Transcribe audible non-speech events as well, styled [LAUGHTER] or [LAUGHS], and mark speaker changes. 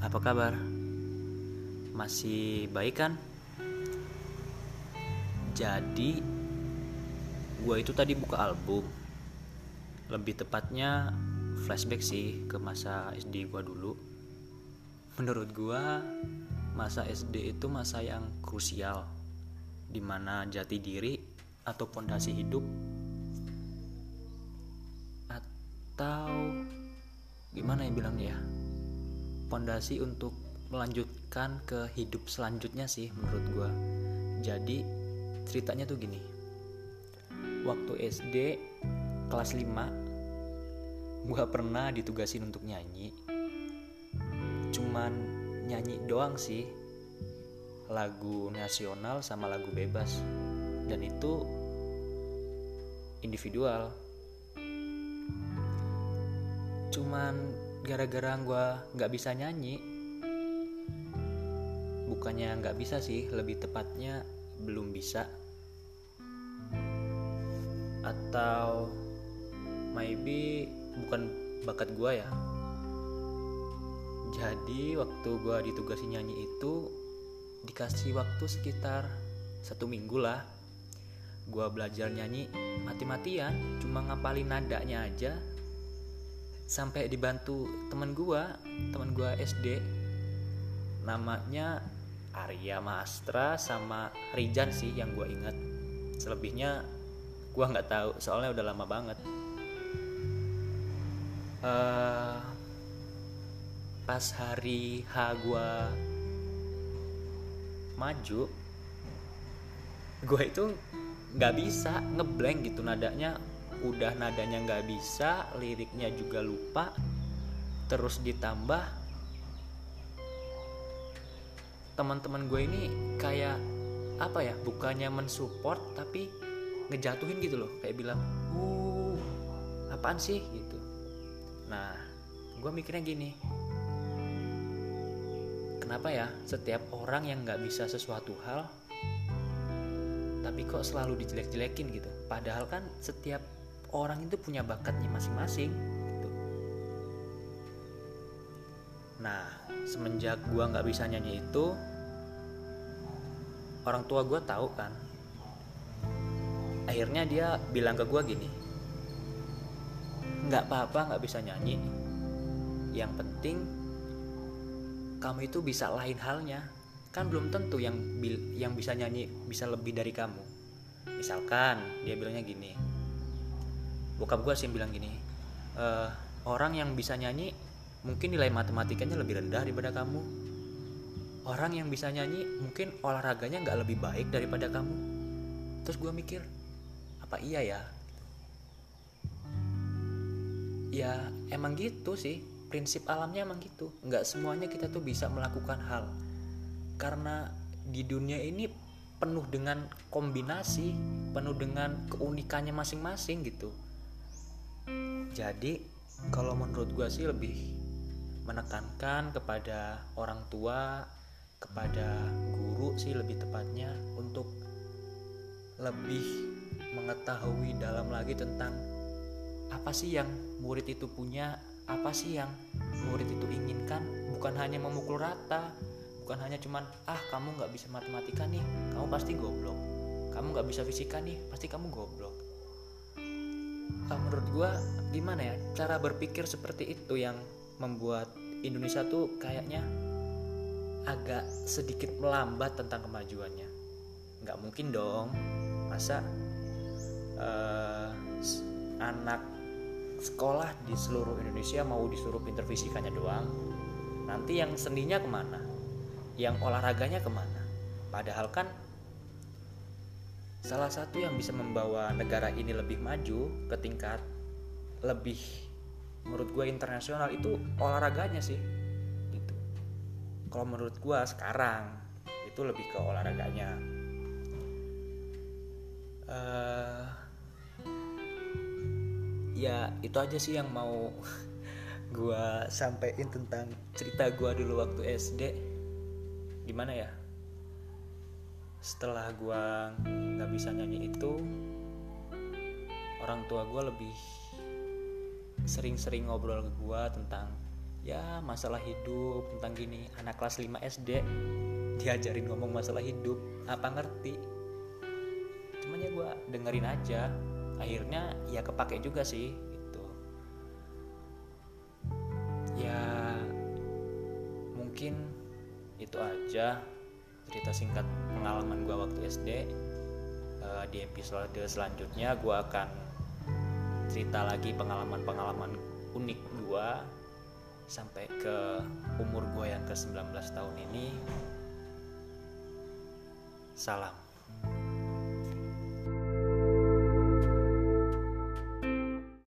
Speaker 1: apa kabar? Masih baik kan? Jadi, gue itu tadi buka album. Lebih tepatnya flashback sih ke masa SD gue dulu. Menurut gue, masa SD itu masa yang krusial, di mana jati diri atau pondasi hidup atau gimana ya bilangnya ya pondasi untuk melanjutkan ke hidup selanjutnya sih menurut gue jadi ceritanya tuh gini. Waktu SD kelas 5 gue pernah ditugasin untuk nyanyi. Cuman nyanyi doang sih. Lagu nasional sama lagu bebas. Dan itu individual. Cuman gara-gara gue nggak bisa nyanyi. Bukannya nggak bisa sih lebih tepatnya belum bisa. Atau maybe bukan bakat gue ya. Jadi waktu gue ditugasi nyanyi itu dikasih waktu sekitar satu minggu lah. Gue belajar nyanyi mati-matian cuma ngapalin nadanya aja sampai dibantu temen gua temen gua SD namanya Arya Mastra sama Rijan sih yang gua ingat. Selebihnya gua nggak tahu soalnya udah lama banget. Uh, pas hari H gua maju gua itu nggak bisa ngeblank gitu nadanya udah nadanya nggak bisa liriknya juga lupa terus ditambah teman-teman gue ini kayak apa ya bukannya mensupport tapi ngejatuhin gitu loh kayak bilang uh apaan sih? gitu. Nah gue mikirnya gini kenapa ya setiap orang yang nggak bisa sesuatu hal tapi kok selalu dijelek-jelekin gitu? Padahal kan setiap orang itu punya bakatnya masing-masing gitu. Nah, semenjak gua nggak bisa nyanyi itu, orang tua gua tahu kan. Akhirnya dia bilang ke gua gini, nggak apa-apa nggak bisa nyanyi. Yang penting kamu itu bisa lain halnya. Kan belum tentu yang yang bisa nyanyi bisa lebih dari kamu. Misalkan dia bilangnya gini, bokap gue sih yang bilang gini e, orang yang bisa nyanyi mungkin nilai matematikanya lebih rendah daripada kamu. Orang yang bisa nyanyi mungkin olahraganya nggak lebih baik daripada kamu. Terus gue mikir apa iya ya? Ya emang gitu sih. Prinsip alamnya emang gitu. Nggak semuanya kita tuh bisa melakukan hal. Karena di dunia ini penuh dengan kombinasi penuh dengan keunikannya masing-masing gitu jadi kalau menurut gue sih lebih menekankan kepada orang tua kepada guru sih lebih tepatnya untuk lebih mengetahui dalam lagi tentang apa sih yang murid itu punya apa sih yang murid itu inginkan. Bukan hanya memukul rata bukan hanya cuman ah kamu nggak bisa matematika nih kamu pasti goblok. Kamu nggak bisa fisika nih pasti kamu goblok uh, menurut gue gimana ya cara berpikir seperti itu yang membuat Indonesia tuh kayaknya agak sedikit melambat tentang kemajuannya. Nggak mungkin dong. Masa uh, anak sekolah di seluruh Indonesia mau disuruh pinter fisikanya doang? Nanti yang seninya ke mana? Yang olahraganya ke mana? Padahal kan salah satu yang bisa membawa negara ini lebih maju ke tingkat lebih menurut gue internasional itu olahraganya sih gitu. Kalau menurut gue sekarang itu lebih ke olahraganya. Uh, ya itu aja sih yang mau [LAUGHS] gue sampein tentang cerita gue dulu waktu SD gimana ya setelah gue nggak bisa nyanyi itu orang tua gue lebih sering-sering ngobrol ke gue tentang ya masalah hidup tentang gini. Anak kelas 5 SD diajarin ngomong masalah hidup apa ngerti. Cuman ya gue dengerin aja akhirnya ya kepake juga sih gitu. Ya mungkin itu aja cerita singkat pengalaman gue waktu SD uh, di episode selanjutnya gue akan cerita lagi pengalaman-pengalaman unik gue sampai ke umur gue yang ke 19 tahun ini. Salam